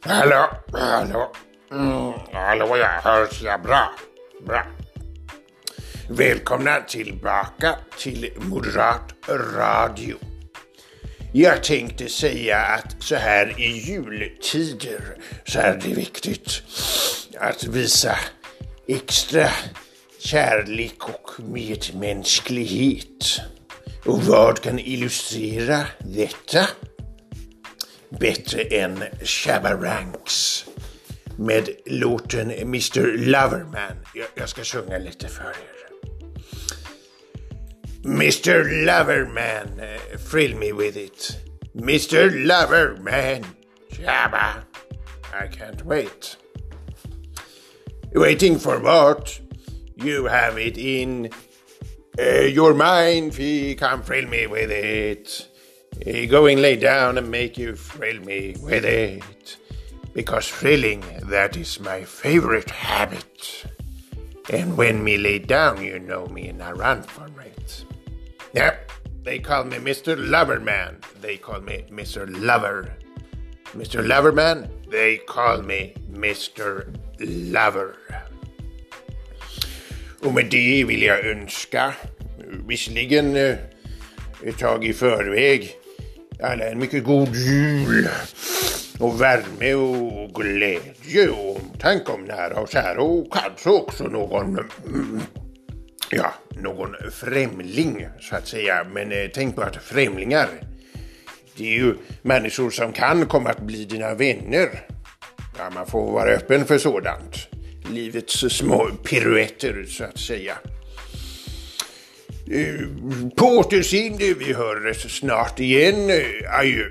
Hallå, hallå. Mm, hallå, ja, hörs jag bra. Bra. Välkomna tillbaka till Moderat Radio. Jag tänkte säga att så här i jultider så är det viktigt att visa extra kärlek och medmänsklighet. Och vad kan illustrera detta? Bättre än Shabba Ranks med låten Mr Loverman. Jag, jag ska sjunga lite för er. Mr Loverman, frill me with it. Mr Loverman, Shabba. I can't wait. Waiting for what? You have it in uh, your mind, fee, come frill me with it. Uh, go and lay down and make you thrill me with it. Because thrilling, that is my favorite habit. And when me lay down, you know me and I run for it. Yep, they call me Mr. Loverman. They call me Mr. Lover. Mr. Loverman, they call me Mr. Lover. Och med det vill jag önska, visserligen eh, ett tag i förväg, alla en mycket god jul och värme och glädje och omtanke om nära och kära och kanske också någon, ja, någon främling så att säga. Men eh, tänk på att främlingar, det är ju människor som kan komma att bli dina vänner. Ja, man får vara öppen för sådant. Livets små piruetter så att säga. Eh, På återseende, vi hörs snart igen. Eh, adjö.